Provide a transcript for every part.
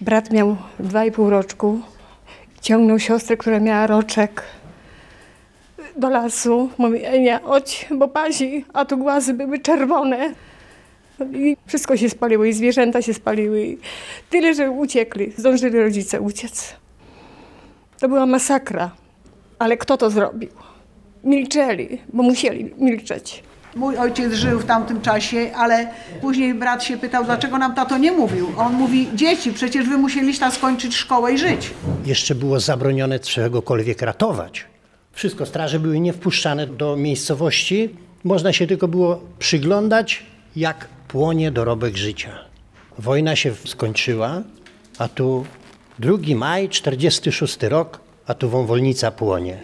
Brat miał dwa i pół roczku. Ciągnął siostrę, która miała roczek do lasu. Mówi, Enia, chodź, bo pazi, a tu głazy były czerwone. I wszystko się spaliło, i zwierzęta się spaliły. I tyle, że uciekli. Zdążyli rodzice uciec. To była masakra. Ale kto to zrobił? Milczeli, bo musieli milczeć. Mój ojciec żył w tamtym czasie, ale później brat się pytał, dlaczego nam tato nie mówił. On mówi, dzieci, przecież wy musieliście skończyć szkołę i żyć. Jeszcze było zabronione czegokolwiek ratować. Wszystko, straże były niewpuszczane do miejscowości. Można się tylko było przyglądać, jak płonie dorobek życia. Wojna się skończyła, a tu 2 maj, 46 rok, a tu wąwolnica płonie.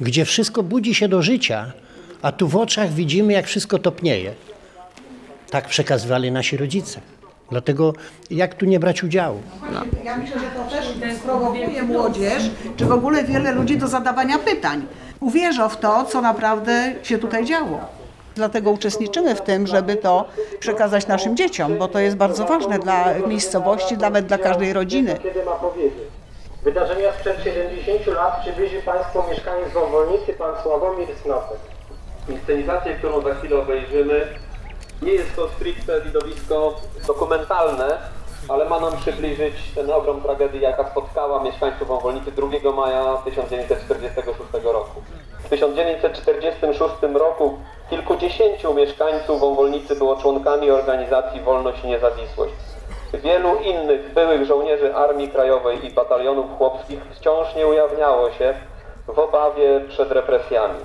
Gdzie wszystko budzi się do życia, a tu w oczach widzimy, jak wszystko topnieje. Tak przekazywali nasi rodzice. Dlatego jak tu nie brać udziału? Ja myślę, że to też prowokuje młodzież, czy w ogóle wiele ludzi do zadawania pytań. Uwierzą w to, co naprawdę się tutaj działo. Dlatego uczestniczymy w tym, żeby to przekazać naszym dzieciom, bo to jest bardzo ważne dla miejscowości, nawet dla każdej rodziny. Kiedy ma powiedzieć? Wydarzenia sprzed 70 lat przybliży Państwu mieszkaniec Wąwolnicy, pan Sławomir Snopek. Inscenizację, którą za chwilę obejrzymy, nie jest to stricte widowisko dokumentalne, ale ma nam przybliżyć ten ogrom tragedii, jaka spotkała mieszkańców Wąwolnicy 2 maja 1946 roku. W 1946 roku kilkudziesięciu mieszkańców Wąwolnicy było członkami organizacji Wolność i Niezawisłość. Wielu innych byłych żołnierzy Armii Krajowej i batalionów chłopskich wciąż nie ujawniało się w obawie przed represjami.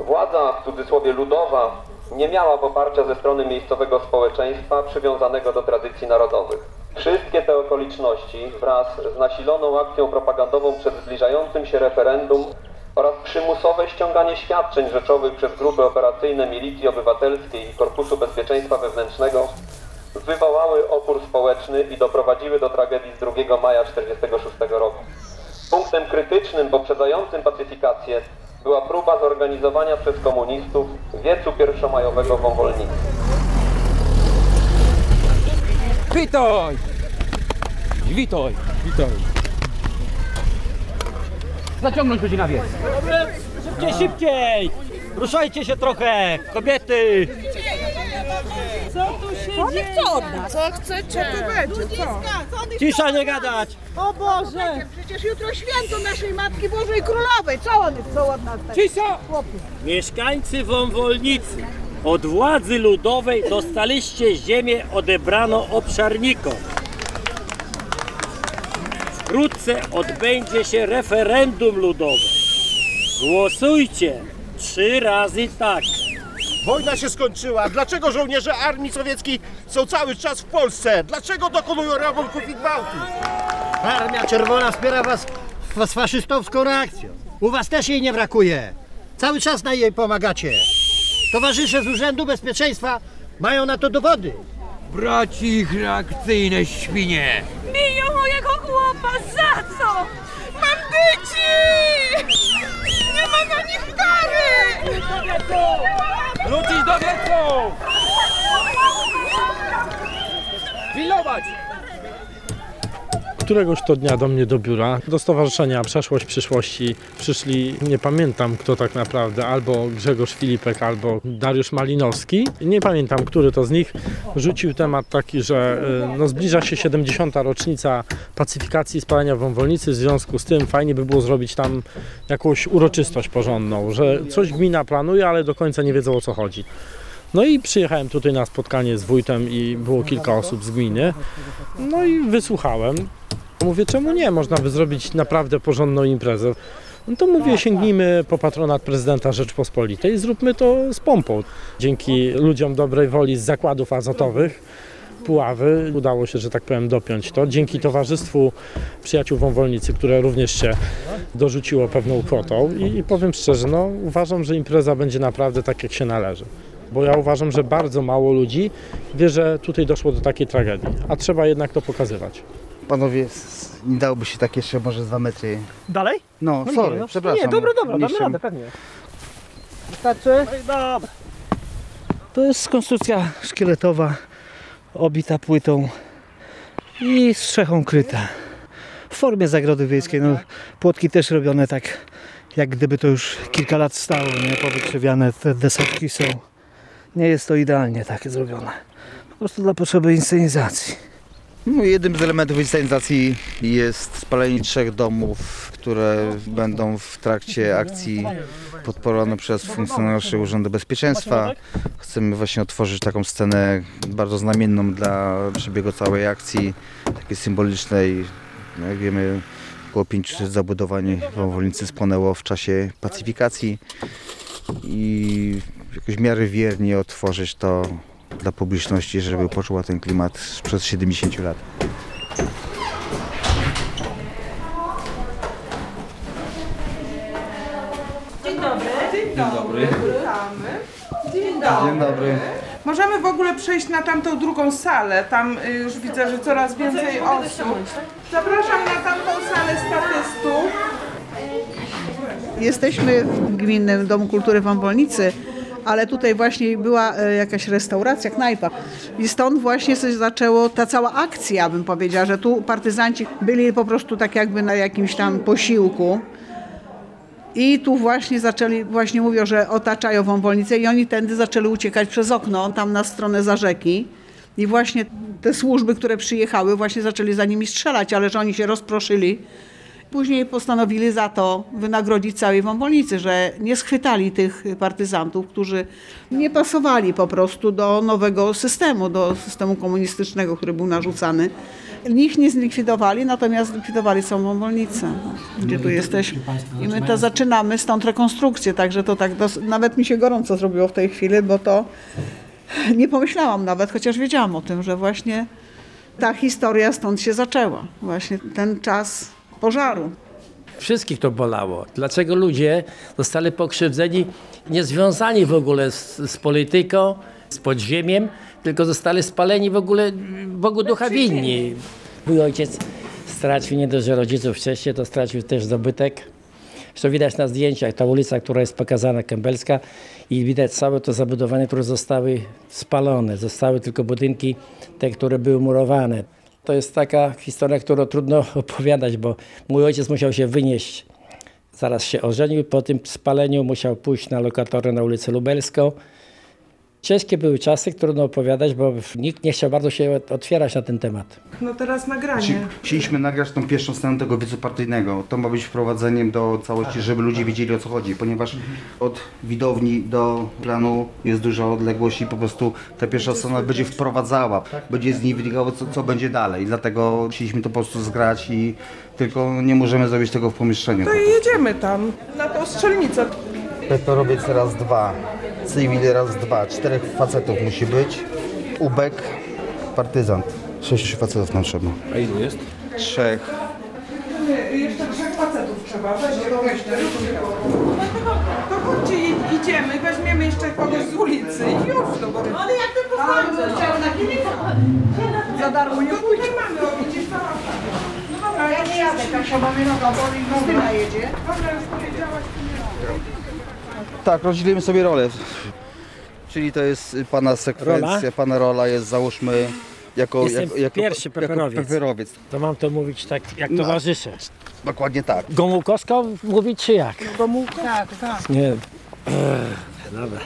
Władza, w cudzysłowie ludowa, nie miała poparcia ze strony miejscowego społeczeństwa przywiązanego do tradycji narodowych. Wszystkie te okoliczności wraz z nasiloną akcją propagandową przed zbliżającym się referendum oraz przymusowe ściąganie świadczeń rzeczowych przez grupy operacyjne Milicji Obywatelskiej i Korpusu Bezpieczeństwa Wewnętrznego wywołały opór społeczny i doprowadziły do tragedii z 2 maja 1946 roku. Punktem krytycznym poprzedzającym pacyfikację była próba zorganizowania przez komunistów wiecu pierwszomajowego w Wąwolnicy. Witaj! Witaj! Witaj! Zaciągnąć ludzi na wieś. Szybciej, szybciej! Ruszajcie się trochę, kobiety! On chce od nas. Co chcecie? Co tu będzie? Co? Cisza, nie gadać! O Boże! Przecież jutro święto naszej Matki Bożej Królowej. Co one chcą od nas? Cisza! Mieszkańcy Wąwolnicy, od władzy ludowej dostaliście ziemię odebrano obszarnikom. Wkrótce odbędzie się referendum ludowe. Głosujcie trzy razy tak. Wojna się skończyła. Dlaczego żołnierze armii sowieckiej są cały czas w Polsce? Dlaczego dokonują rabunków i gwałtów? Armia Czerwona wspiera was z faszystowską reakcją. U was też jej nie brakuje. Cały czas na jej pomagacie. Towarzysze z Urzędu Bezpieczeństwa mają na to dowody. Braci ich reakcyjne świnie! Biją mojego chłopa. Za co? Bandyci! Nie ma na nich! Wrócić do wiecu! Pilnować! Któregoś to dnia do mnie do biura, do Stowarzyszenia Przeszłość Przyszłości przyszli, nie pamiętam kto tak naprawdę, albo Grzegorz Filipek, albo Dariusz Malinowski. Nie pamiętam, który to z nich rzucił temat taki, że y, no, zbliża się 70. rocznica pacyfikacji i spalania wąwolnicy, w związku z tym fajnie by było zrobić tam jakąś uroczystość porządną, że coś gmina planuje, ale do końca nie wiedzą o co chodzi. No i przyjechałem tutaj na spotkanie z wójtem i było kilka osób z gminy. No i wysłuchałem. Mówię, czemu nie? Można by zrobić naprawdę porządną imprezę. No to mówię, sięgnijmy po patronat prezydenta Rzeczpospolitej, zróbmy to z pompą. Dzięki ludziom dobrej woli z zakładów azotowych Puławy udało się, że tak powiem, dopiąć to. Dzięki Towarzystwu Przyjaciół Wąwolnicy, które również się dorzuciło pewną kwotą i, i powiem szczerze, no uważam, że impreza będzie naprawdę tak, jak się należy. Bo ja uważam, że bardzo mało ludzi wie, że tutaj doszło do takiej tragedii, a trzeba jednak to pokazywać. Panowie, s- nie dałoby się tak jeszcze może z dwa metry. Dalej? No, sorry, przepraszam. Nie, dobra, dobra, damy Niższym. radę, pewnie. Wystarczy? No i dobra. To jest konstrukcja szkieletowa, obita płytą i strzechą kryta. W formie zagrody wiejskiej. No, płotki też robione tak, jak gdyby to już kilka lat stało, nie? Powykrzywiane te desotki są. Nie jest to idealnie takie zrobione. Po prostu dla potrzeby inscenizacji. No, jednym z elementów inscenizacji jest spalenie trzech domów, które będą w trakcie akcji podporowane przez funkcjonariuszy Urzędu Bezpieczeństwa. Chcemy właśnie otworzyć taką scenę bardzo znamienną dla przebiegu całej akcji, takiej symbolicznej. No, Jak wiemy, około 500 zabudowań w Wąwolnicy spłonęło w czasie pacyfikacji i jakoś w miarę wiernie otworzyć to dla publiczności, żeby poczuła ten klimat sprzed 70 lat. Dzień dobry. Dzień dobry. Możemy w ogóle przejść na tamtą drugą salę. Tam y, już widzę, że coraz więcej osób. Zapraszam na tamtą salę statystów. Jesteśmy w Gminnym Domu Kultury w Wąwolnicy, ale tutaj właśnie była e, jakaś restauracja, knajpa. I stąd właśnie się zaczęło ta cała akcja, bym powiedziała, że tu partyzanci byli po prostu tak jakby na jakimś tam posiłku. I tu właśnie zaczęli, właśnie mówią, że otaczają wąwolnicę i oni tędy zaczęli uciekać przez okno, tam na stronę za rzeki. I właśnie te służby, które przyjechały, właśnie zaczęli za nimi strzelać, ale że oni się rozproszyli. Później postanowili za to wynagrodzić całej wąwolnicy, że nie schwytali tych partyzantów, którzy nie pasowali po prostu do nowego systemu, do systemu komunistycznego, który był narzucany. Nich nie zlikwidowali, natomiast zlikwidowali całą wąwolnicę, gdzie tu jesteśmy. I my to zaczynamy stąd rekonstrukcję, także to tak, nawet mi się gorąco zrobiło w tej chwili, bo to nie pomyślałam nawet, chociaż wiedziałam o tym, że właśnie ta historia stąd się zaczęła. Właśnie ten czas pożaru. Wszystkich to bolało. Dlaczego ludzie zostali pokrzywdzeni, nie związani w ogóle z, z polityką, z podziemiem, tylko zostali spaleni w ogóle Bogu ducha winni. Mój ojciec stracił nie dość, że rodziców wcześniej, to stracił też dobytek. Zresztą widać na zdjęciach, ta ulica, która jest pokazana, Kębelska i widać całe to zabudowania, które zostały spalone. Zostały tylko budynki, te, które były murowane. To jest taka historia, którą trudno opowiadać, bo mój ojciec musiał się wynieść. Zaraz się ożenił, po tym spaleniu musiał pójść na lokatorę na ulicę Lubelską. Ciężkie były czasy, trudno opowiadać, bo nikt nie chciał bardzo się otwierać na ten temat. No teraz nagranie. Chcieliśmy nagrać tą pierwszą scenę tego wiecu partyjnego. To ma być wprowadzeniem do całości, żeby ludzie wiedzieli o co chodzi, ponieważ od widowni do planu jest duża odległość i po prostu ta pierwsza scena będzie wprowadzała, będzie z niej wynikało co, co będzie dalej. Dlatego chcieliśmy to po prostu zgrać i tylko nie możemy zrobić tego w pomieszczeniu. To i jedziemy tam, na tą strzelnicę. Petorowiec raz dwa, cywil raz dwa, czterech facetów musi być, ubek, partyzant. Sześciu facetów nam trzeba. A ilu jest? Trzech. Jeszcze trzech facetów trzeba. Weźcie, to weźcie. To chodźcie, i- idziemy, weźmiemy jeszcze kogoś z ulicy i już. No bo... Ale jak ty pochodzę? na kilka. Za darmo nie To tutaj mamy, o widzisz, No dobra, ja nie jadę. Kasia, bo mnie noga boli, Krystyna jedzie. Dobra, już powiedziałaś, to nie Tak, rozdzielimy sobie rolę. Czyli to jest pana sekwencja, Rola? pana rola jest załóżmy jako, Jestem jako, jako pierwszy jako peperowiec. peperowiec. To mam to mówić tak jak No. towarzysze. Dokładnie tak. Gomułkowska mówić czy jak? Tak, tak. Nie. Ech, dobra.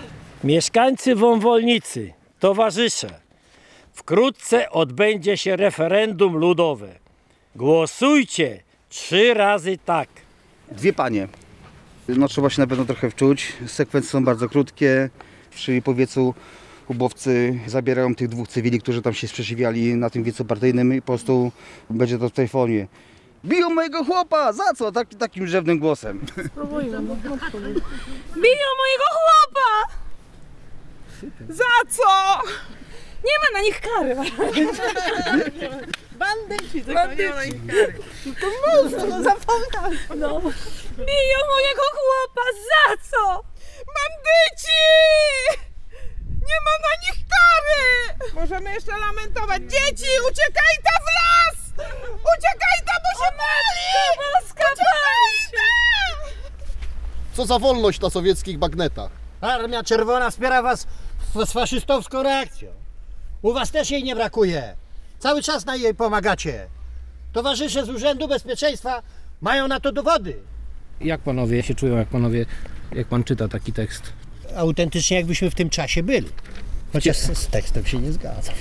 Mieszkańcy Wąwolnicy, towarzysze, wkrótce odbędzie się referendum ludowe. Głosujcie trzy razy tak. Dwie panie. No trzeba się na pewno trochę wczuć. Sekwencje są bardzo krótkie, czyli po wiecu ubowcy zabierają tych dwóch cywili, którzy tam się sprzeciwiali na tym wiecu partyjnym i po prostu będzie to w tej formie. Biją mojego chłopa! Za co? Tak, takim rzewnym głosem. Biją mojego chłopa! Za co? Nie ma na nich kary. Bandyci, Bandyci. No to mocno, no zapomniałam. No. Biją mojego chłopa, za co? Bandyci! Nie ma na nich kary! Możemy jeszcze lamentować. Dzieci, uciekaj ta w las! Uciekaj ta, bo się pali! Boska, Uciekaj Co za wolność na sowieckich bagnetach. Armia Czerwona wspiera was z faszystowską reakcją. U was też jej nie brakuje. Cały czas na jej pomagacie. Towarzysze z Urzędu Bezpieczeństwa mają na to dowody. Jak panowie się czują, jak panowie, jak pan czyta taki tekst? Autentycznie jakbyśmy w tym czasie byli. Chociaż z, z tekstem się nie zgadzam.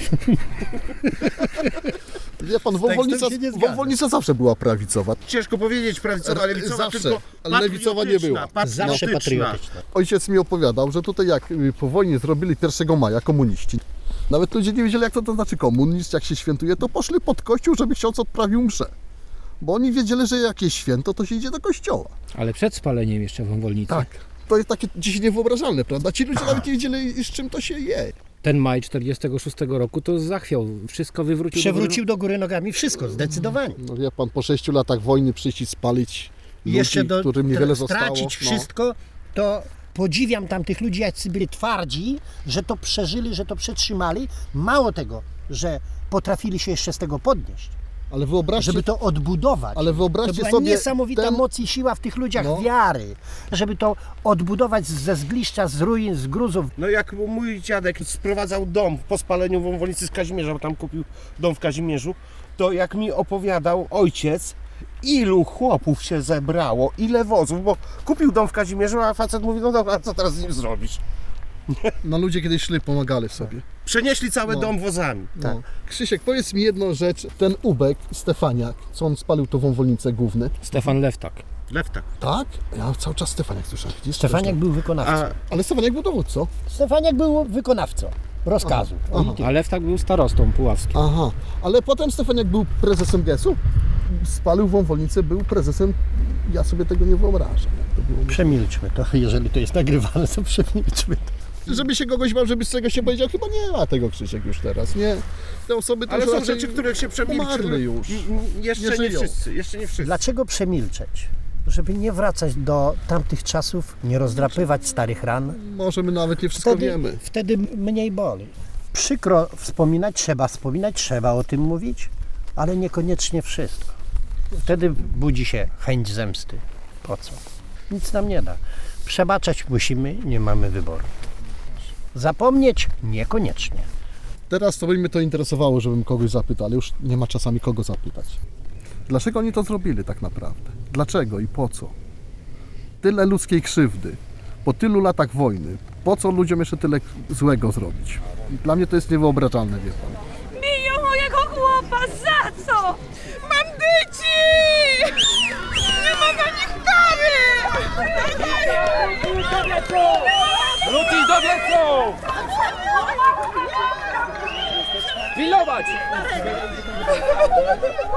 Wie pan, Wąwolnica, się nie zgadzam. Wąwolnica zawsze była prawicowa. Ciężko powiedzieć prawicowa, lewicowa, zawsze, tylko ale lewicowa nie była. patriotyczna. Ojciec mi opowiadał, że tutaj jak y, po wojnie zrobili 1 maja komuniści, nawet ludzie nie wiedzieli jak to, to znaczy komunizm, jak się świętuje, to poszli pod kościół, żeby ksiądz odprawił mszę. Bo oni wiedzieli, że jak jest święto, to się idzie do kościoła. Ale przed spaleniem jeszcze wąwolnicy. Tak. To jest takie dziś niewyobrażalne, prawda? Ci ludzie nawet nie wiedzieli, z czym to się je. Ten maj 46 roku to zachwiał, wszystko wywrócił. Przewrócił do góry nogami wszystko, zdecydowanie. No wie pan, po sześciu latach wojny przyjść i spalić ludzi, jeszcze do, którym niewiele tra- zostało. stracić no. wszystko, to podziwiam tamtych ludzi, jacy byli twardzi, że to przeżyli, że to przetrzymali. Mało tego, że potrafili się jeszcze z tego podnieść. Ale wyobraźcie, żeby to odbudować. Ale wyobraźcie to była sobie niesamowita ten- moc i siła w tych ludziach No. wiary, żeby to odbudować ze zgliszcza, z ruin, z gruzów. No jak mój dziadek sprowadzał dom po spaleniu wąwolnicy z Kazimierza, bo tam kupił dom w Kazimierzu, to jak mi opowiadał ojciec, ilu chłopów się zebrało, ile wozów, bo kupił dom w Kazimierzu, a facet mówi, no dobra, a co teraz z nim zrobisz? No ludzie kiedyś szli, pomagali sobie. Przenieśli cały No. dom wozami. No. Krzysiek, powiedz mi jedną rzecz. Ten Ubek, Stefaniak, co on spalił tą wąwolnicę główny. Stefan Lewtak. Lewtak. Tak? Ja cały czas Stefaniak słyszałem. Widzisz? Stefaniak był wykonawcą. Ale Stefaniak był dowódcą. Stefaniak był wykonawcą rozkazu. Aha. A Lewtak był starostą puławskim. Aha, ale potem Stefaniak był prezesem GES-u, spalił wąwolnicę, był prezesem, ja sobie tego nie wyobrażam. Jak to było. Przemilczmy to, jeżeli to jest nagrywane, to przemilczmy to. Żeby się kogoś bał, żeby z tego się powiedział, chyba nie ma tego Krzysiek już teraz, nie? Te osoby to Ale już są raczej rzeczy, których się przemilczy. które- już. n- n- Jeszcze nie, żyją. wszyscy, jeszcze nie wszyscy. Dlaczego przemilczeć? Żeby nie wracać do tamtych czasów, nie rozdrapywać starych ran. Może my nawet nie wszystko Wtedy, wiemy. wtedy mniej boli. Przykro wspominać, trzeba wspominać, trzeba o tym mówić, ale niekoniecznie wszystko. Wtedy budzi się chęć zemsty. Po co? Nic nam nie da. Przebaczać musimy, nie mamy wyboru. Zapomnieć niekoniecznie. Teraz to by mnie to interesowało, żebym kogoś zapytał, ale już nie ma czasami kogo zapytać. Dlaczego oni to zrobili tak naprawdę? Dlaczego i po co? Tyle ludzkiej krzywdy, po tylu latach wojny, po co ludziom jeszcze tyle złego zrobić? Dla mnie to jest niewyobrażalne, wie pan. Biją mojego chłopa, za co? Mam dzieci! Nie ma na nich kary! Wrócić do wiecu! Pilnować!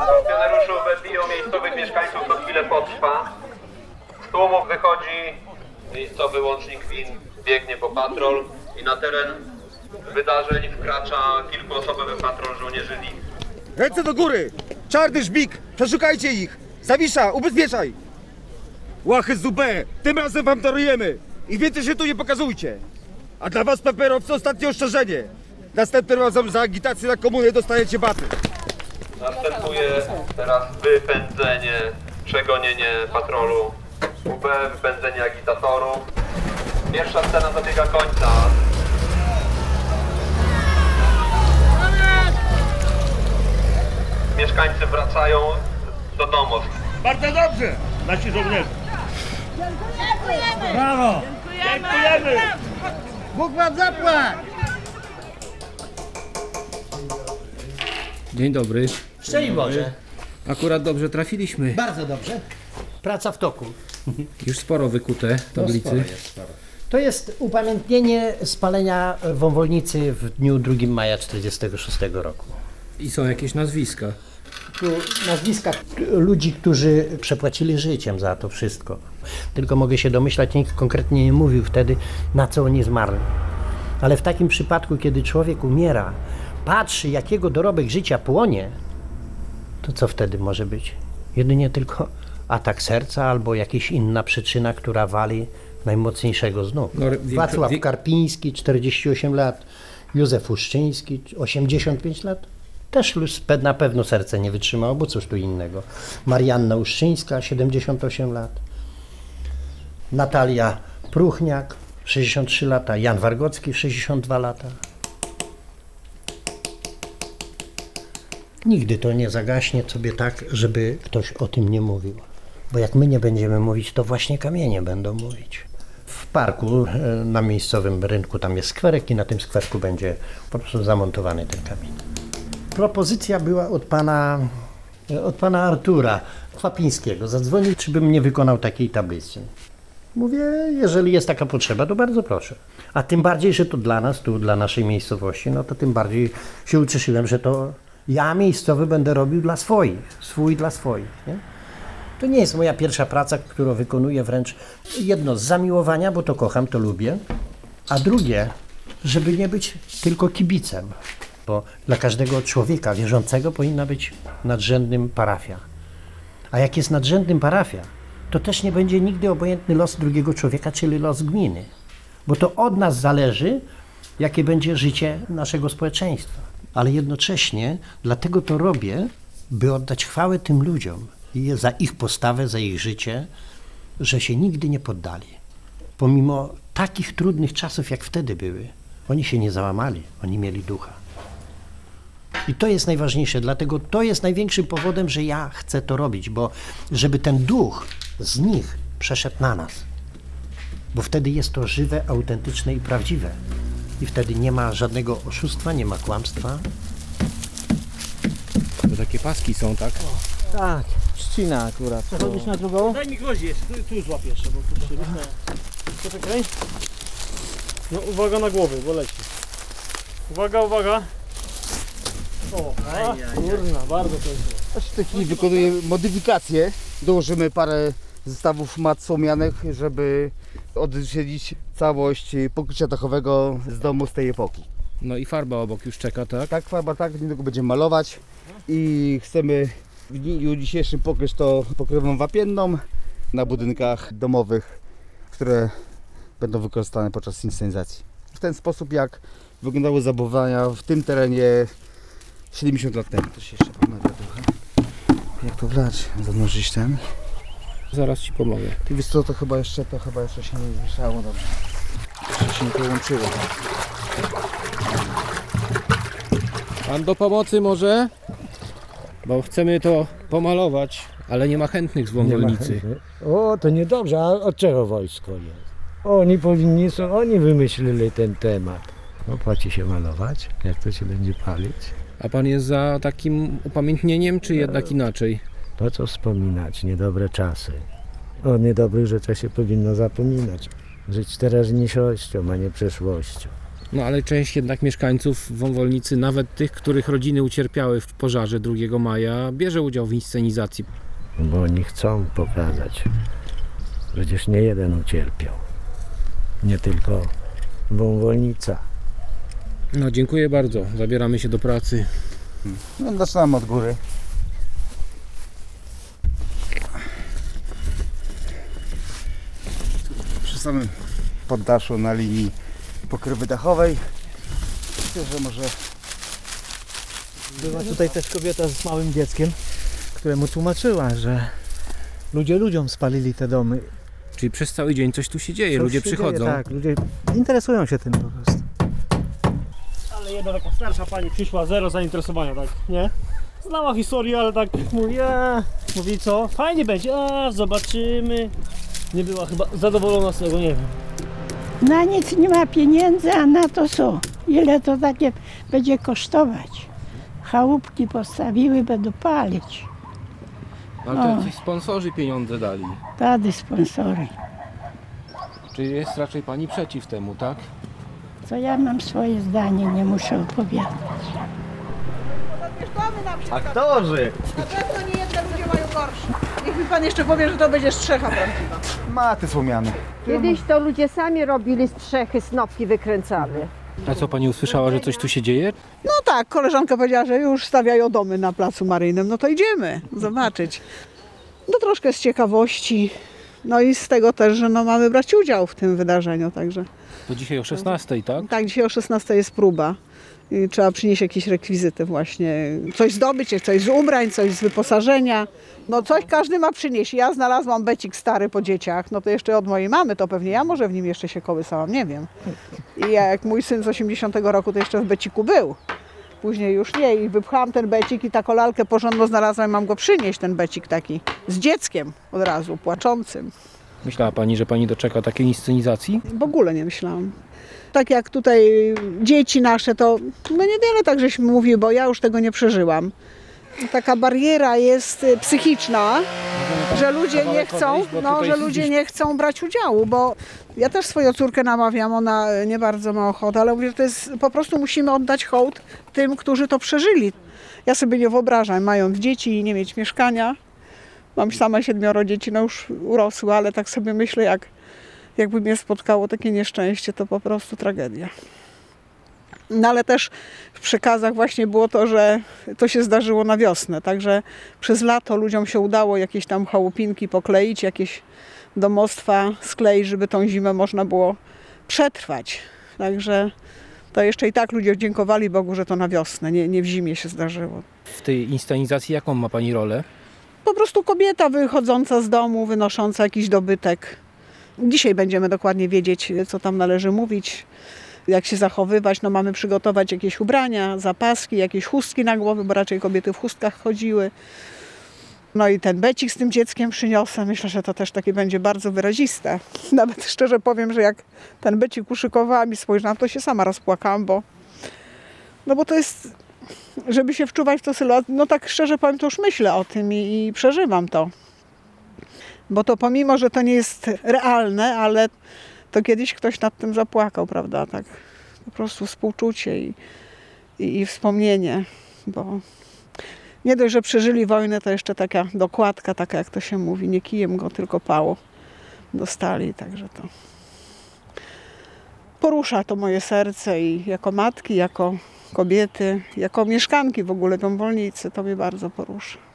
Funkcjonariuszów biją miejscowych mieszkańców, to chwilę potrwa. Z tłumów wychodzi miejscowy łącznik win, biegnie po patrol i na teren wydarzeń wkracza kilkuosobowy patrol żołnierzy LIN. Ręce do góry! Czarny żbik! Przeszukajcie ich! Zawisza, ubezpieczaj! Łachy z UB! Tym razem wam darujemy! I więcej się tu nie pokazujcie! A dla was, peperowcy, ostatnie ostrzeżenie! Następnym razem za agitację na komunę dostajecie baty! Następuje teraz wypędzenie, przegonienie patrolu UB, wypędzenie agitatorów. Pierwsza scena dobiega końca. Mieszkańcy wracają do domów. Bardzo dobrze, nasi żołnierze! Brawo! Dziękujemy! Bóg wam zapłać! Dzień dobry. Szczęść Boże. Akurat dobrze trafiliśmy. Bardzo dobrze. Praca w toku. Już sporo wykute No, tablicy. jest, sporo. To jest upamiętnienie spalenia wąwolnicy w dniu 2 maja 1946 roku. I są jakieś nazwiska. Tu nazwiska ludzi, którzy przepłacili życiem za to wszystko. Tylko mogę się domyślać, nikt konkretnie nie mówił wtedy, na co oni zmarli. Ale w takim przypadku, kiedy człowiek umiera, patrzy, jakiego dorobek życia płonie, to co wtedy może być? Jedynie tylko atak serca albo jakaś inna przyczyna, która wali najmocniejszego z nóg. No, Wacław wie- Karpiński, 48 lat, Józef Uszczyński, 85 lat. Też na pewno serce nie wytrzymało, bo cóż tu innego. Marianna Uszczyńska, 78 lat. Natalia Pruchniak, 63 lata. Jan Wargocki, 62 lata. Nigdy to nie zagaśnie sobie tak, żeby ktoś o tym nie mówił. Bo jak my nie będziemy mówić, to właśnie kamienie będą mówić. W parku e, na miejscowym rynku tam jest skwerek i na tym skwerku będzie po prostu zamontowany ten kamień. Propozycja była od pana, e, od pana Artura Kwapińskiego. Zadzwonił, czy bym nie wykonał takiej tablicy. Mówię, jeżeli jest taka potrzeba, to bardzo proszę. A tym bardziej, że to dla nas, tu dla naszej miejscowości, no to tym bardziej się ucieszyłem, że to ja miejscowy będę robił dla swoich, swój dla swoich. Nie? To nie jest moja pierwsza praca, którą wykonuję wręcz jedno z zamiłowania, bo to kocham, to lubię, a drugie, żeby nie być tylko kibicem, bo dla każdego człowieka wierzącego powinna być nadrzędnym parafia. A jak jest nadrzędnym parafia, to też nie będzie nigdy obojętny los drugiego człowieka, czyli los gminy. Bo to od nas zależy, jakie będzie życie naszego społeczeństwa. Ale jednocześnie dlatego to robię, by oddać chwałę tym ludziom za ich postawę, za ich życie, że się nigdy nie poddali. Pomimo takich trudnych czasów, jak wtedy były, oni się nie załamali, oni mieli ducha. I to jest najważniejsze, dlatego to jest największym powodem, że ja chcę to robić, bo żeby ten duch z nich przeszedł na nas. Bo wtedy jest to żywe, autentyczne i prawdziwe. I wtedy nie ma żadnego oszustwa, nie ma kłamstwa. To takie paski są, tak? Tak, trzcina akurat. Przechodzisz na drugą? Daj mi gwoździe jeszcze, tu, tu złapiesz, bo tu się Poczekaj. No uwaga na głowy, bo leci. Uwaga, uwaga. O, a, kurna, bardzo pięknie. W tej chwili wykonuję modyfikację. Dołożymy parę zestawów mat słomianych, żeby odzwierciedlić całość pokrycia dachowego z domu z tej epoki. No i farba obok już czeka, tak? Tak, farba tak, niedługo będziemy malować i chcemy w dniu dzisiejszym pokryć to pokrywą wapienną na budynkach domowych, które będą wykorzystane podczas inscenizacji. W ten sposób jak wyglądały zabudowania w tym terenie 70 lat temu. To się jeszcze pomawia trochę. Jak to wlać? Zanurzyć ten? Zaraz ci pomogę. Ty wiesz co, to chyba jeszcze, to chyba jeszcze się nie zwieszało dobrze. Jeszcze się nie połączyło. Pan do pomocy może? Bo chcemy to pomalować, ale nie ma chętnych z Wąwolnicy. O, to niedobrze, a od czego wojsko jest? Oni powinni są, oni wymyślili ten temat. Opłaci się malować, jak to się będzie palić. A pan jest za takim upamiętnieniem, czy jednak inaczej? Po co wspominać niedobre czasy? O niedobrych rzeczach się powinno zapominać. Żyć teraźniejszością, a nie przeszłością. No ale część jednak mieszkańców Wąwolnicy, nawet tych, których rodziny ucierpiały w pożarze 2 maja, bierze udział w inscenizacji. Bo oni chcą pokazać. Przecież nie jeden ucierpiał. Nie tylko wąwolnica. No dziękuję bardzo, zabieramy się do pracy. No, zaczynam od góry. Samym poddaszu na linii pokrywy dachowej. Myślę, że może Była tutaj też kobieta z małym dzieckiem, któremu tłumaczyła, że ludzie ludziom spalili te domy. Czyli przez cały dzień coś tu się dzieje, Coś ludzie się dzieje, przychodzą. tak, ludzie interesują się tym po prostu. Ale jedna taka starsza pani przyszła, zero zainteresowania, tak, nie? Znała historię, ale tak mówi, mówi co, fajnie będzie, a zobaczymy. Nie była chyba zadowolona z tego, nie wiem. Na nic nie ma pieniędzy, a na to są. Ile to takie będzie kosztować? Chałupki postawiły, będą palić. Ale to O. jacyś sponsorzy pieniądze dali. Tady sponsory. Czyli jest raczej pani przeciw temu, tak? To ja mam swoje zdanie, nie muszę opowiadać. Aktorzy! Na pewno nie ludzie mają gorsze. Niech mi pan jeszcze powie, że to będzie strzecha prawdziwa. Maty słomiane. Kiedyś to ludzie sami robili strzechy, snopki wykręcali. A co pani usłyszała, że coś tu się dzieje? No tak, koleżanka powiedziała, że już stawiają domy na placu Maryjnym. No to idziemy zobaczyć. No troszkę z ciekawości. No i z tego też, że no mamy brać udział w tym wydarzeniu, także. To dzisiaj o 16, tak? Tak, dzisiaj o 16 jest próba. I trzeba przynieść jakieś rekwizyty właśnie. Coś zdobyć, coś z ubrań, coś z wyposażenia. No coś każdy ma przynieść. Ja znalazłam becik stary po dzieciach, no to jeszcze od mojej mamy, to pewnie ja może w nim jeszcze się kołysałam, nie wiem. I jak mój syn z 80 roku to jeszcze w beciku był. Później już nie i wypchałam ten becik i taką lalkę porządną znalazłam, mam go przynieść, ten becik taki, z dzieckiem od razu, płaczącym. Myślała pani, że pani doczeka takiej inscenizacji? W ogóle nie myślałam. Tak jak tutaj dzieci nasze, to no niewiele tak żeśmy mówili, bo ja już tego nie przeżyłam. Taka bariera jest y, psychiczna, że ludzie nie chcą, no, że ludzie nie chcą brać udziału, bo ja też swoją córkę namawiam, ona y, nie bardzo ma ochotę, ale mówię, że to jest, po prostu musimy oddać hołd tym, którzy to przeżyli. Ja sobie nie wyobrażam, mając dzieci i nie mieć mieszkania. Mam sama siedmioro dzieci, no już urosły, ale tak sobie myślę, jak, jakby mnie spotkało takie nieszczęście, to po prostu tragedia. No ale też w przekazach właśnie było to, że to się zdarzyło na wiosnę, także przez lato ludziom się udało jakieś tam chałupinki pokleić, jakieś domostwa skleić, żeby tą zimę można było przetrwać. Także to jeszcze i tak ludzie dziękowali Bogu, że to na wiosnę, nie, nie w zimie się zdarzyło. W tej inscenizacji jaką ma pani rolę? Po prostu kobieta wychodząca z domu, wynosząca jakiś dobytek. Dzisiaj będziemy dokładnie wiedzieć, co tam należy mówić, jak się zachowywać. No, mamy przygotować jakieś ubrania, zapaski, jakieś chustki na głowy, bo raczej kobiety w chustkach chodziły. No i ten becik z tym dzieckiem przyniosę. Myślę, że to też takie będzie bardzo wyraziste. Nawet szczerze powiem, że jak ten becik uszykowałam i spojrzałam, to się sama rozpłakałam, bo, no bo to jest żeby się wczuwać w to sytuację, no tak szczerze powiem, to już myślę o tym i, i przeżywam to. Bo to pomimo, że to nie jest realne, ale to kiedyś ktoś nad tym zapłakał, prawda? Tak po prostu współczucie i, i, i wspomnienie, bo nie dość, że przeżyli wojnę, to jeszcze taka dokładka, taka jak to się mówi, nie kijem go, tylko pało dostali, także to porusza to moje serce i jako matki, jako kobiety, jako mieszkanki w ogóle Dąbolnicy, to mnie bardzo porusza.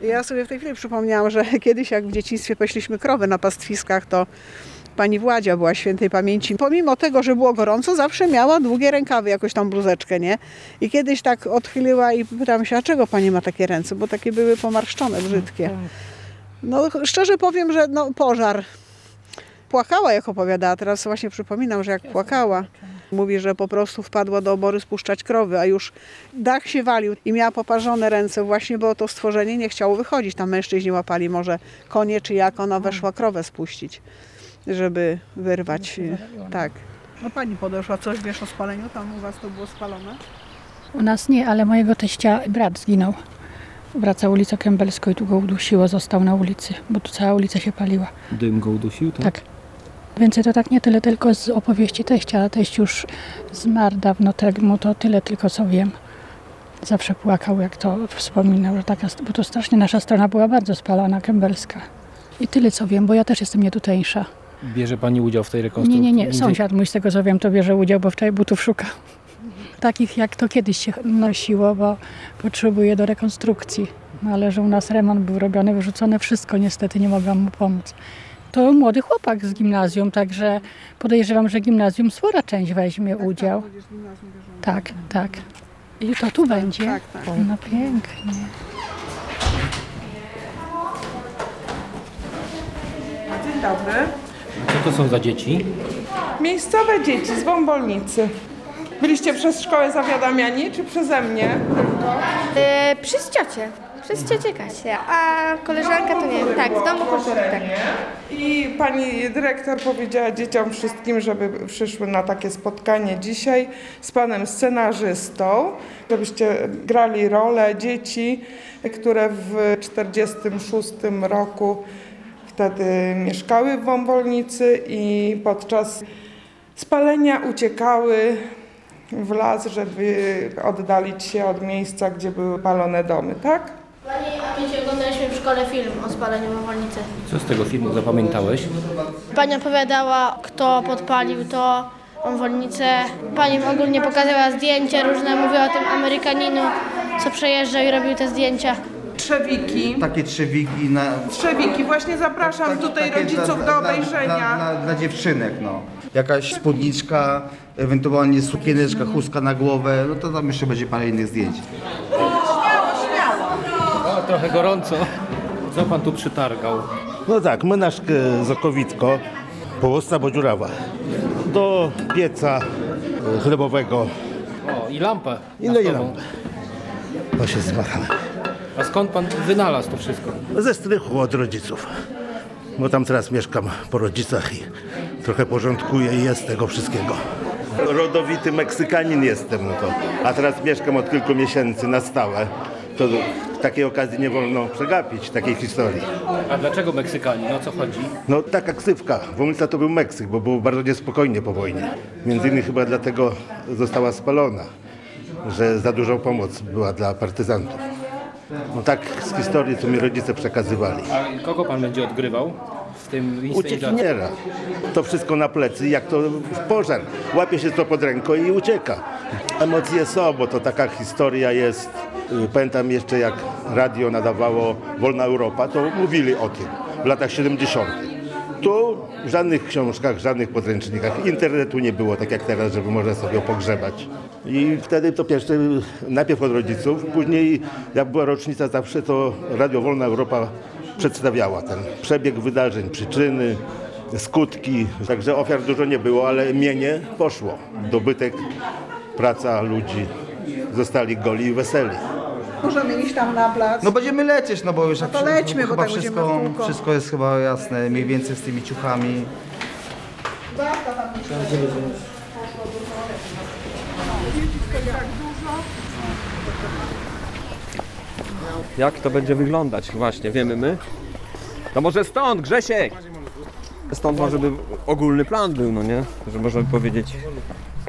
Ja sobie w tej chwili przypomniałam, że kiedyś jak w dzieciństwie pośliśmy krowy na pastwiskach, to pani Władzia była świętej pamięci. Pomimo tego, że było gorąco, zawsze miała długie rękawy, jakoś tam bluzeczkę, nie? I kiedyś tak odchyliła i pytałam się, a czego pani ma takie ręce? Bo takie były pomarszczone, brzydkie. No szczerze powiem, że no, pożar. Płakała jak opowiadała, teraz właśnie przypominam, że jak płakała. Mówi, że po prostu wpadła do obory spuszczać krowy, a już dach się walił i miała poparzone ręce właśnie, bo to stworzenie nie chciało wychodzić. Tam mężczyźni łapali może konie, czy jak ona weszła krowę spuścić, żeby wyrwać. Tak. No pani podeszła, coś wiesz o spaleniu? Tam u was to było spalone? U nas nie, ale mojego teścia brat zginął. Wraca ulicą Kębelską i tu go udusiło, został na ulicy, bo tu cała ulica się paliła. Dym go udusił, tak? Tak. Więcej to tak nie tyle tylko z opowieści teścia, ale teść już zmarł dawno temu, to tyle tylko co wiem. Zawsze płakał, jak to wspominał, że taka, bo to strasznie nasza strona była bardzo spalana, kębelska. I tyle co wiem, bo ja też jestem nietutejsza. Bierze pani udział w tej Nie, rekonstrukcji? nie, nie, Między- sąsiad mój z tego co wiem to bierze udział, bo wczoraj butów szuka. Takich jak to kiedyś się nosiło, bo potrzebuje do rekonstrukcji. No, ale że u nas remont był robiony, wyrzucone wszystko, niestety nie mogłam mu pomóc. To młody chłopak z gimnazjum, także podejrzewam, że gimnazjum spora część weźmie udział. Tak, tak. I to tu będzie? tak, tak. No pięknie. Dzień dobry. Co to są za dzieci? Miejscowe dzieci z Wąbolnicy. Byliście przez szkołę zawiadamiani, czy przeze mnie? E, przez ciocię. Przez ciocię Kasię, a koleżanka to nie wiem, tak, w domu kultury, tak. I pani dyrektor powiedziała dzieciom wszystkim, żeby przyszły na takie spotkanie dzisiaj z panem scenarzystą, żebyście grali rolę dzieci, które w 1946 roku wtedy mieszkały w Wąwolnicy i podczas spalenia uciekały w las, żeby oddalić się od miejsca, gdzie były palone domy, tak? Pani, a oglądaliśmy w szkole film o spaleniu Wąwolnicy. Co z tego filmu zapamiętałeś? Pani opowiadała, kto podpalił to, Wąwolnicę. Pani ogólnie pokazała zdjęcia różne, mówiła o tym Amerykaninu, co przejeżdżał i robił te zdjęcia. Trzewiki. Takie trzewiki na... Trzewiki, właśnie zapraszam tutaj takie rodziców dla- do dla- obejrzenia. Dla, dla, dla dziewczynek, no. Jakaś spódniczka, ewentualnie sukieneczka, chustka na głowę, no to tam jeszcze będzie parę innych zdjęć. O, trochę gorąco. Co pan tu przytargał? No tak, menażkę zakowitko, połosna bo dziurawa. Do pieca e, chlebowego. O, i lampę. No i naftową. lampę. Bo się zwahałem. A skąd pan wynalazł to wszystko? Ze strychu od rodziców. Bo tam teraz mieszkam po rodzicach i trochę porządkuję i jest tego wszystkiego. Rodowity Meksykanin jestem, no to. A teraz mieszkam od kilku miesięcy na stałe. To takiej okazji nie wolno przegapić, takiej historii. A dlaczego Meksykanin? O co chodzi? No taka ksywka. Womnica to był Meksyk, bo było bardzo niespokojnie po wojnie. Między innymi chyba dlatego została spalona, że za dużą pomoc była dla partyzantów. No tak z historii, co mi rodzice przekazywali. A kogo pan będzie odgrywał tym? Uciekiniera. To wszystko na plecy, jak to w pożar. Łapie się to pod ręką i ucieka. Emocje są, bo to taka historia jest. Y, Pamiętam jeszcze jak radio nadawało Wolna Europa, to mówili o tym w latach 70. Tu w żadnych książkach, żadnych podręcznikach, internetu nie było tak jak teraz, żeby można sobie pogrzebać. I wtedy to pierwsze, najpierw od rodziców, później jak była rocznica zawsze, to Radio Wolna Europa przedstawiała ten przebieg wydarzeń, przyczyny, skutki. Także ofiar dużo nie było, ale mienie poszło. Dobytek, praca ludzi. Zostali goli i weseli. Możemy iść tam na plac. No będziemy lecieć, no bo już No jak to lećmy, bo chyba tak będziemy wszystko, w kółko. wszystko jest chyba jasne, mniej więcej z tymi ciuchami. Jak to będzie wyglądać? Właśnie, wiemy my. To może stąd, Grzesiek! Stąd może by ogólny plan był, no nie? Że można by powiedzieć,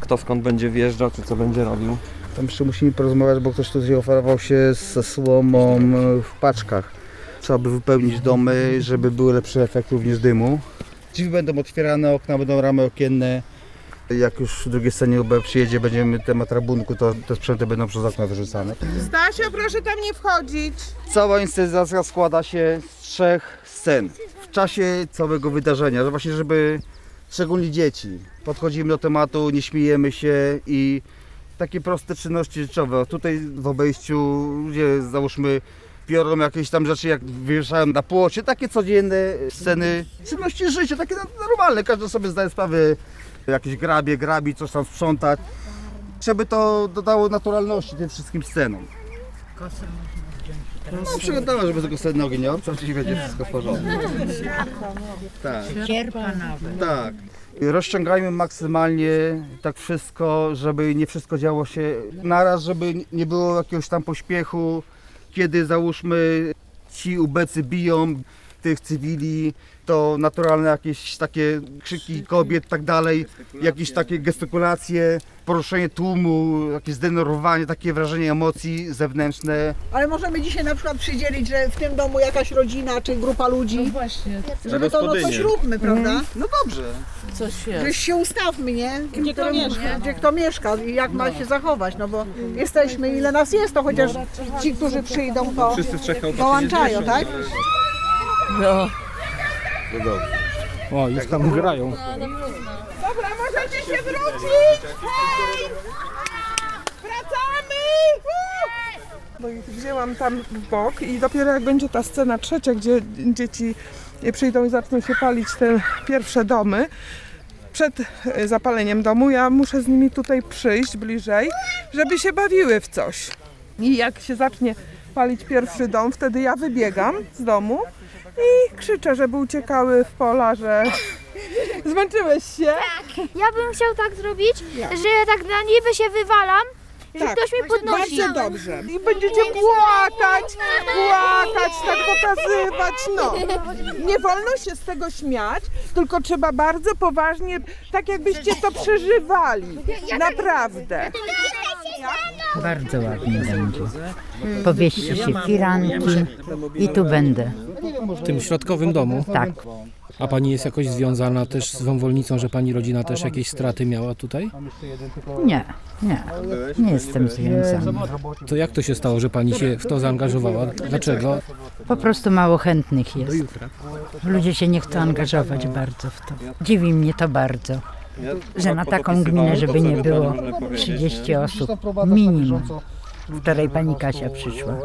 kto skąd będzie wjeżdżał, czy co będzie robił. Tam jeszcze musimy porozmawiać, bo ktoś tutaj oferował się ze słomą w paczkach. Trzeba by wypełnić domy, żeby był lepszy efekt również dymu. Drzwi będą otwierane, okna będą ramy okienne. Jak już w drugiej scenie UB przyjedzie, będziemy temat rabunku, to te sprzęty będą przez okna wyrzucane. Stasia, proszę tam nie wchodzić. Cała inscenizacja składa się z trzech scen. W czasie całego wydarzenia, że właśnie żeby szczególnie dzieci, podchodzimy do tematu, nie śmiejemy się i takie proste czynności życiowe. O, Tutaj w obejściu, gdzie załóżmy biorą jakieś tam rzeczy, jak wywieszają na płocie, takie codzienne sceny czynności życia, takie normalne, każdy sobie zdaje sprawę, jakieś grabie, grabi, coś tam sprzątać, żeby to dodało naturalności tym wszystkim scenom. No przygotowałem, żeby tego sceny nogi nie obciąć i będzie wszystko w porządku. Tak. Cierpa nawet. Tak. Rozciągajmy maksymalnie tak wszystko, żeby nie wszystko działo się naraz, żeby nie było jakiegoś tam pośpiechu, kiedy załóżmy ci ubecy biją tych cywili, to naturalne jakieś takie krzyki kobiet, tak dalej, jakieś takie gestykulacje, poruszenie tłumu, jakieś zdenerwowanie, takie wrażenie emocji zewnętrzne. Ale możemy dzisiaj na przykład przydzielić, że w tym domu jakaś rodzina czy grupa ludzi. No właśnie. Żeby to no, coś gospodynie. róbmy, prawda? Mhm. No dobrze. Coś Gdzieś się ustawmy, nie? Gdzie kto mieszka. Gdzie kto mieszka i jak ma się zachować, no bo jesteśmy, ile nas jest, to chociaż ci, którzy przyjdą, to Wszyscy w trzech chałupach dołączają, się tak? No. No dobrze. O, już tam grają. Dobra, możecie się wrócić! Hej! Wracamy! Bo ich wzięłam tam w bok i dopiero jak będzie ta scena trzecia, gdzie dzieci przyjdą i zaczną się palić te pierwsze domy, przed e, zapaleniem domu ja muszę z nimi tutaj przyjść bliżej, żeby się bawiły w coś. I jak się zacznie palić pierwszy dom, wtedy ja wybiegam z domu i krzyczę, żeby uciekały w pola, że zmęczyłeś się. Tak. Ja bym chciał tak zrobić, że tak na niby się wywalam, że ktoś mi podnosi. Bardzo dobrze. I będziecie płakać, płakać, tak pokazywać. No. Nie wolno się z tego śmiać, tylko trzeba bardzo poważnie, tak jakbyście to przeżywali. Naprawdę. Bardzo ładnie będzie. Powieści się firanki i tu będę. W tym środkowym domu? Tak. A pani jest jakoś związana też z wąwolnicą, że pani rodzina też jakieś straty miała tutaj? Nie, nie, nie jestem związana. To jak to się stało, że pani się w to zaangażowała? Dlaczego? Po prostu mało chętnych jest. Ludzie się nie chcą angażować bardzo w to. Dziwi mnie to bardzo, że na taką gminę, żeby nie było 30 osób minimum. Wczoraj pani Kasia przyszła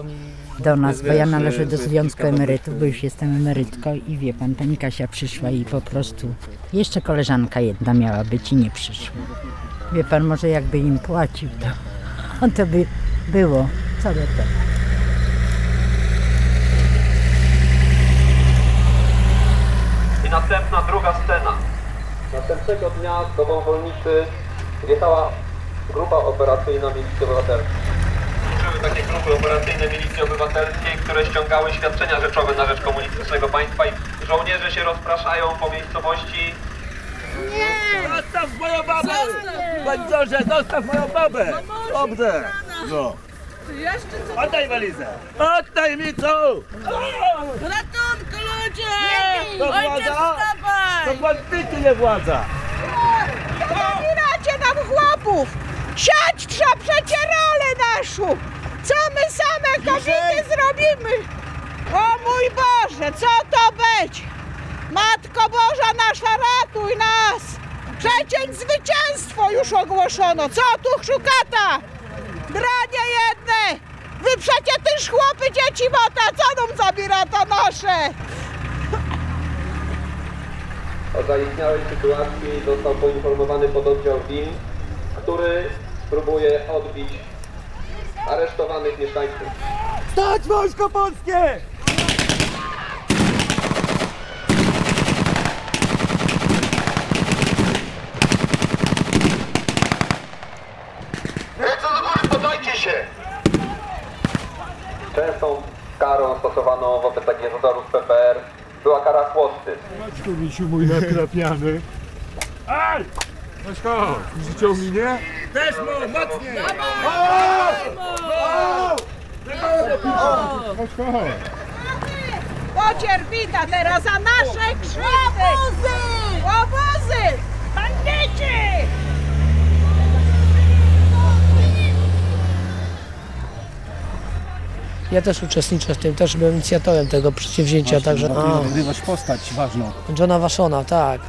do nas, bo ja należę do Związku Emerytów, bo już jestem emerytką i wie pan, pani Kasia przyszła i po prostu jeszcze koleżanka jedna miała być i nie przyszła. Wie pan, może jakby im płacił, to to by było całe to. I następna druga scena. Następnego dnia do Wąwolnicy wjechała grupa operacyjna Milicji Obywatelskiej. Służyły takie grupy operacyjne Milicji Obywatelskiej, które ściągały świadczenia rzeczowe na rzecz komunistycznego państwa i żołnierze się rozpraszają po miejscowości. Zostaw moją babę! Bandzorze, zostaw moją babę! Dobrze! No. Oddaj walizę! Oddaj mi co! Ratunku ludzie! To władza? To bandyty nie władza! Zabieracie nam chłopów! Siać trzeba przecie rolę naszą! Co my same kobiety zrobimy? O mój Boże, co to być? Matko Boża nasza, ratuj nas! Przecień zwycięstwo już ogłoszono! Co tu szukata? Dranie jedne! Wy przecie też chłopy dzieci mota! Co nam zabiera to nasze? O zaistniałej sytuacji został poinformowany pododdział WIN, który próbuje odbić aresztowanych mieszkańców. Stać wojsko polskie! Ręce do góry, podajcie się! Częstą karą stosowaną wobec takich zatorów PPR była kara chłosty. Maćku misiu mój nakrapiany. Aj! Chodź chodź, życie minie? Też mu, mocniej! Chodź chodź. Pocierpita teraz za nasze krzywdy! Obozy! Obozy! Bandyci! Ja też uczestniczę w tym, też byłem inicjatorem tego przedsięwzięcia, także... A, Odgrywać postać ważną. Johna Waszona, tak.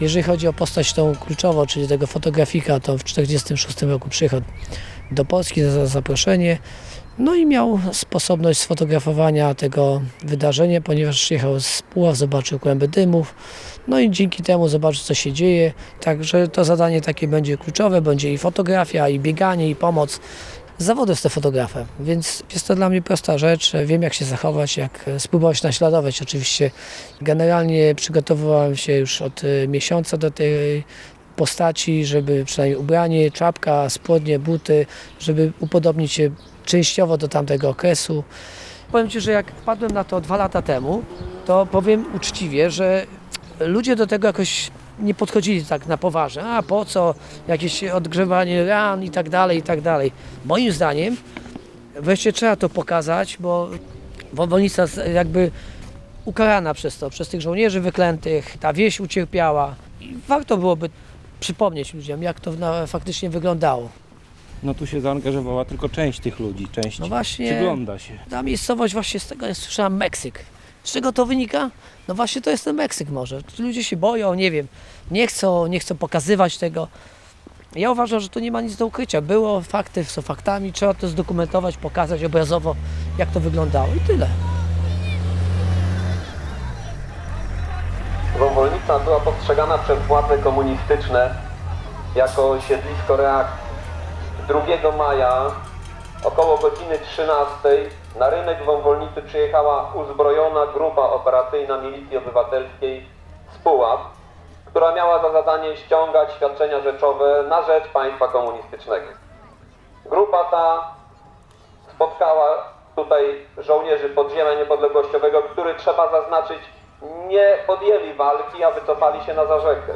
Jeżeli chodzi o postać tą kluczową, czyli tego fotografika, to w 1946 roku przyjechał do Polski za zaproszenie. No i miał sposobność sfotografowania tego wydarzenia, ponieważ przyjechał z Puław, zobaczył kłęby dymów. No i dzięki temu zobaczył, co się dzieje. Także to zadanie takie będzie kluczowe, będzie i fotografia, i bieganie, i pomoc. Z tym fotografem, więc jest to dla mnie prosta rzecz. Wiem, jak się zachować, jak e, spróbować naśladować. Oczywiście generalnie przygotowywałem się już od e, miesiąca do tej postaci, żeby przynajmniej ubranie, czapka, spodnie, buty, żeby upodobnić się częściowo do tamtego okresu. Powiem Ci, że jak wpadłem na to dwa lata temu, to powiem uczciwie, że ludzie do tego jakoś nie podchodzili tak na poważnie. A po co jakieś odgrzewanie ran i tak dalej, i tak dalej. Moim zdaniem wreszcie trzeba to pokazać, bo Wąwolnica z- jakby ukarana przez to, przez tych żołnierzy wyklętych, ta wieś ucierpiała. I warto byłoby przypomnieć ludziom, jak to na, faktycznie wyglądało. No tu się zaangażowała tylko część tych ludzi, część No właśnie. przygląda się. Ta miejscowość właśnie z tego ja słyszałem Meksyk. Z czego to wynika? No właśnie to jest ten Meksyk może. Ludzie się boją, nie wiem, nie chcą, nie chcą pokazywać tego. Ja uważam, że tu nie ma nic do ukrycia. Było, fakty są faktami, trzeba to zdokumentować, pokazać obrazowo, jak to wyglądało i tyle. Wąwolnica była postrzegana przez władze komunistyczne jako siedlisko reakcji. 2 maja około godziny 13 na rynek Wąwolnicy przyjechała uzbrojona grupa operacyjna Milicji Obywatelskiej z Puław, która miała za zadanie ściągać świadczenia rzeczowe na rzecz państwa komunistycznego. Grupa ta spotkała tutaj żołnierzy podziemia niepodległościowego, który trzeba zaznaczyć nie podjęli walki, a wycofali się na zarzekę.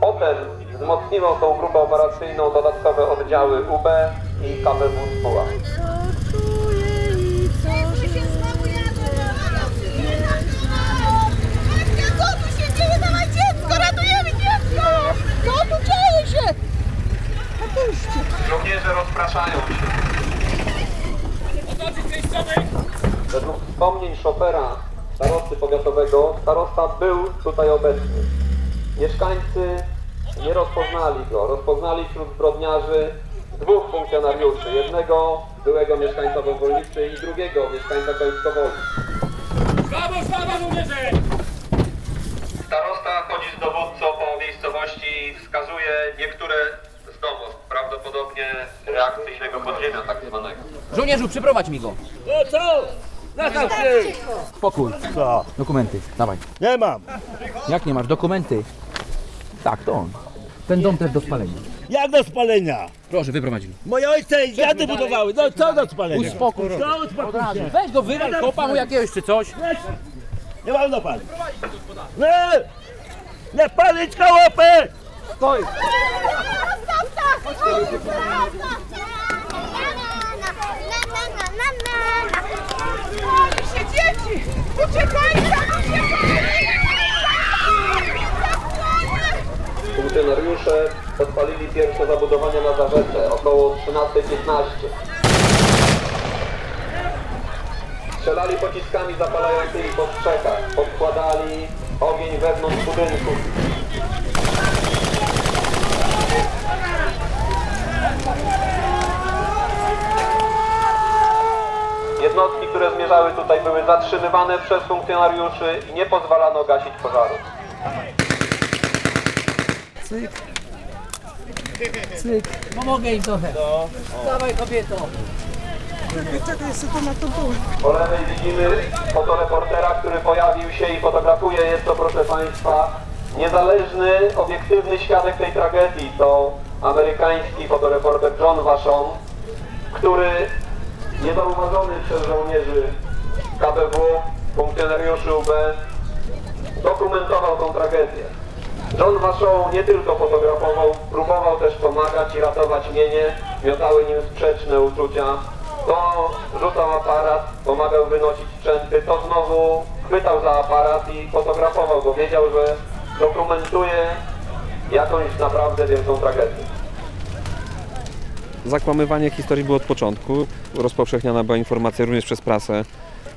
Potem wzmocniło tą grupę operacyjną dodatkowe oddziały UB i KBW z Puław. Co tu się dzieje? Dawaj dziecko, ratujemy dziecko! Co tu dzieje się? Opuśćcie. Żołnierze rozpraszają się. Według wspomnień szofera starosty powiatowego, starosta był tutaj obecny. Mieszkańcy nie rozpoznali go. Rozpoznali wśród zbrodniarzy dwóch funkcjonariuszy. Jednego byłego mieszkańca Wąwolnicy i drugiego mieszkańca Końskowoli. Brawo, brawo, żołnierze! Starosta chodzi z dowódcą po miejscowości wskazuje niektóre z prawda? prawdopodobnie reakcyjnego podziemia tak zwanego. Żołnierzu, przyprowadź mi go. No co? Się! Spokój. Co? Dokumenty, dawaj. Nie mam. Jak nie masz? Dokumenty. Tak, to on. Ten dom też do spalenia. Jak do spalenia? Proszę, wyprowadź mi. Moje ojce i dziady budowały. No co do spalenia? Uspokój się. No uspokój się. Weź go, wywal kopa mu jakiegoś czy coś. Nie wolno palić. Nie! Nie palić kołopy! Stoj! Się dzieci! Uciekajcie! Funkcjonariusze podpalili pierwsze zabudowania na Zawece około 13.15. Strzelali pociskami zapalającymi po strzechach, podkładali ogień wewnątrz budynku. Jednostki, które zmierzały tutaj były zatrzymywane przez funkcjonariuszy i nie pozwalano gasić pożaru. Cyk. Cyk. Pomogę im trochę. Dawaj kobieto. Czekaj, to na to. Po lewej widzimy fotoreportera, który pojawił się i fotografuje. Jest to, proszę Państwa, niezależny, obiektywny świadek tej tragedii. To amerykański fotoreporter John Vachon, który niezauważony przez żołnierzy KBW, funkcjonariuszy UB, dokumentował tą tragedię. John Vachon nie tylko fotografował, próbował też pomagać i ratować mienie, miotały nim sprzeczne uczucia. To rzucał aparat, pomagał wynosić sprzęty, to znowu chwytał za aparat i fotografował go. Wiedział, że dokumentuje jakąś naprawdę wielką tragedię. Zakłamywanie historii było od początku. Rozpowszechniana była informacja również przez prasę,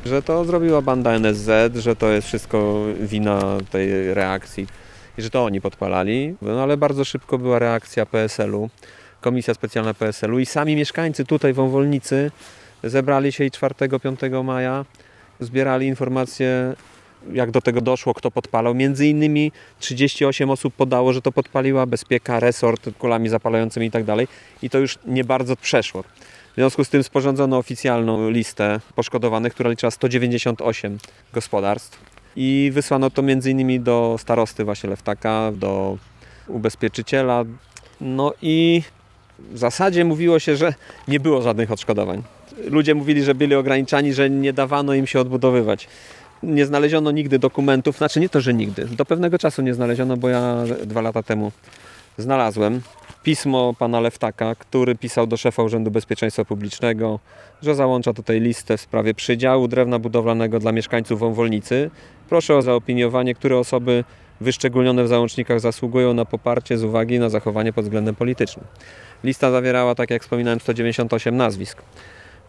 że to zrobiła banda NSZ, że to jest wszystko wina tej reakcji i że to oni podpalali. No ale bardzo szybko była reakcja PSL-u, Komisja Specjalna PSL-u i sami mieszkańcy tutaj w Wąwolnicy zebrali się i 4-5 maja zbierali informacje jak do tego doszło, kto podpalał. Między innymi 38 osób podało, że to podpaliła bezpieka, resort kulami zapalającymi i tak dalej. I to już nie bardzo przeszło. W związku z tym sporządzono oficjalną listę poszkodowanych, która liczyła 198 gospodarstw. I wysłano to między innymi do starosty właśnie Leftaka, do ubezpieczyciela. No i w zasadzie mówiło się, że nie było żadnych odszkodowań. Ludzie mówili, że byli ograniczani, że nie dawano im się odbudowywać. Nie znaleziono nigdy dokumentów, znaczy nie to, że nigdy. Do pewnego czasu nie znaleziono, bo ja dwa lata temu znalazłem pismo pana Leftaka, który pisał do szefa Urzędu Bezpieczeństwa Publicznego, że załącza tutaj listę w sprawie przydziału drewna budowlanego dla mieszkańców Wąwolnicy. Proszę o zaopiniowanie, które osoby wyszczególnione w załącznikach zasługują na poparcie z uwagi na zachowanie pod względem politycznym. Lista zawierała, tak jak wspominałem, 198 nazwisk.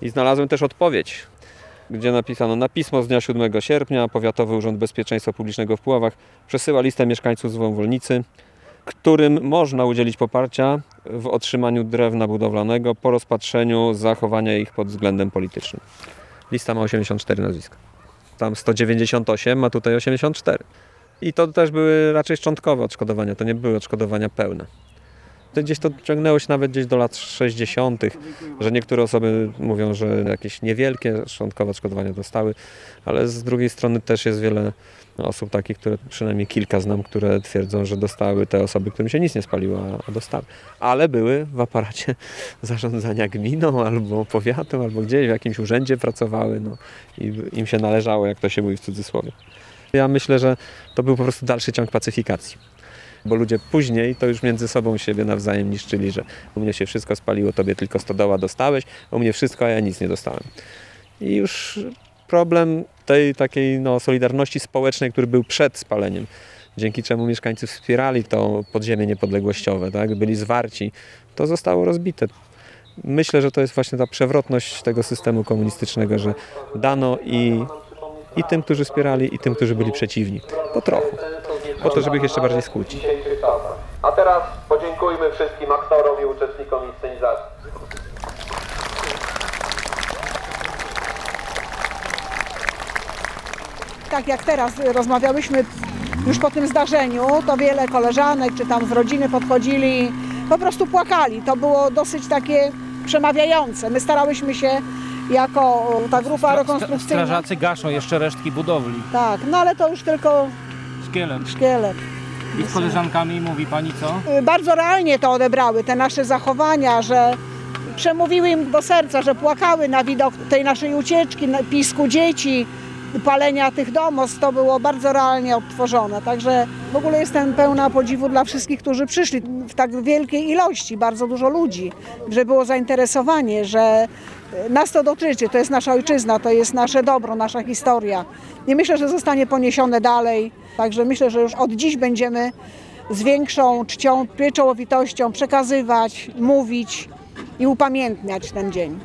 I znalazłem też odpowiedź, gdzie napisano na pismo z dnia 7 sierpnia Powiatowy Urząd Bezpieczeństwa Publicznego w Puławach przesyła listę mieszkańców z Wąwolnicy, którym można udzielić poparcia w otrzymaniu drewna budowlanego po rozpatrzeniu zachowania ich pod względem politycznym. Lista ma 84 nazwiska. Tam 198, a tutaj 84. I to też były raczej szczątkowe odszkodowania, to nie były odszkodowania pełne. To gdzieś to ciągnęło się nawet gdzieś do lat 60., że niektóre osoby mówią, że jakieś niewielkie szczątkowe odszkodowania dostały, ale z drugiej strony też jest wiele osób takich, które przynajmniej kilka znam, które twierdzą, że dostały te osoby, którym się nic nie spaliło, a dostały. Ale były w aparacie zarządzania gminą albo powiatem, albo gdzieś w jakimś urzędzie pracowały no, i im się należało, jak to się mówi w cudzysłowie. Ja myślę, że to był po prostu dalszy ciąg pacyfikacji. Bo ludzie później to już między sobą siebie nawzajem niszczyli, że u mnie się wszystko spaliło, tobie tylko stodoła dostałeś, u mnie wszystko, a ja nic nie dostałem. I już problem tej takiej no, solidarności społecznej, który był przed spaleniem, dzięki czemu mieszkańcy wspierali to podziemie niepodległościowe, tak? byli zwarci, to zostało rozbite. Myślę, że to jest właśnie ta przewrotność tego systemu komunistycznego, że dano i, i tym, którzy wspierali, i tym, którzy byli przeciwni. Po trochu. Po to, żeby ich jeszcze bardziej skłócić. A teraz podziękujmy wszystkim aktorom i uczestnikom inscenizacji. Tak jak teraz rozmawiałyśmy już po tym zdarzeniu, to wiele koleżanek czy tam z rodziny podchodzili po prostu płakali. To było dosyć takie przemawiające. My starałyśmy się jako ta grupa rekonstrukcyjna. Strażacy gaszą jeszcze resztki budowli. Tak, no ale to już tylko Szkielet. szkielet. I z koleżankami mówi pani co? Y, Bardzo realnie to odebrały, te nasze zachowania, że przemówiły im do serca, że płakały na widok tej naszej ucieczki, na pisku dzieci, palenia tych domostw. To było bardzo realnie odtworzone. Także w ogóle jestem pełna podziwu dla wszystkich, którzy przyszli w tak wielkiej ilości, bardzo dużo ludzi, że było zainteresowanie, że y, nas to dotyczy, to jest nasza ojczyzna, to jest nasze dobro, nasza historia. I myślę, że zostanie poniesione dalej. Także myślę, że już od dziś będziemy z większą czcią, pieczołowitością przekazywać, mówić i upamiętniać ten dzień.